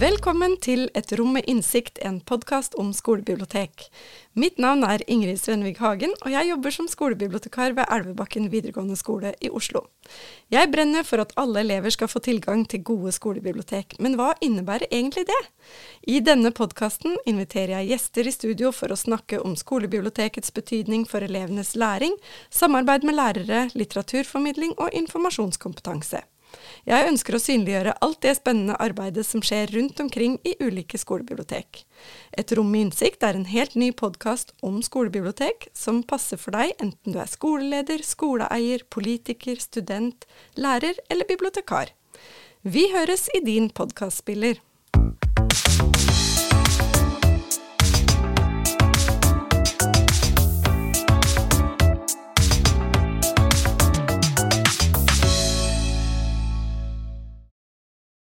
Velkommen til Et rom med innsikt, en podkast om skolebibliotek. Mitt navn er Ingrid Svenvig Hagen, og jeg jobber som skolebibliotekar ved Elvebakken videregående skole i Oslo. Jeg brenner for at alle elever skal få tilgang til gode skolebibliotek, men hva innebærer egentlig det? I denne podkasten inviterer jeg gjester i studio for å snakke om skolebibliotekets betydning for elevenes læring, samarbeid med lærere, litteraturformidling og informasjonskompetanse. Jeg ønsker å synliggjøre alt det spennende arbeidet som skjer rundt omkring i ulike skolebibliotek. Et rom med innsikt er en helt ny podkast om skolebibliotek, som passer for deg enten du er skoleleder, skoleeier, politiker, student, lærer eller bibliotekar. Vi høres i din podkastspiller.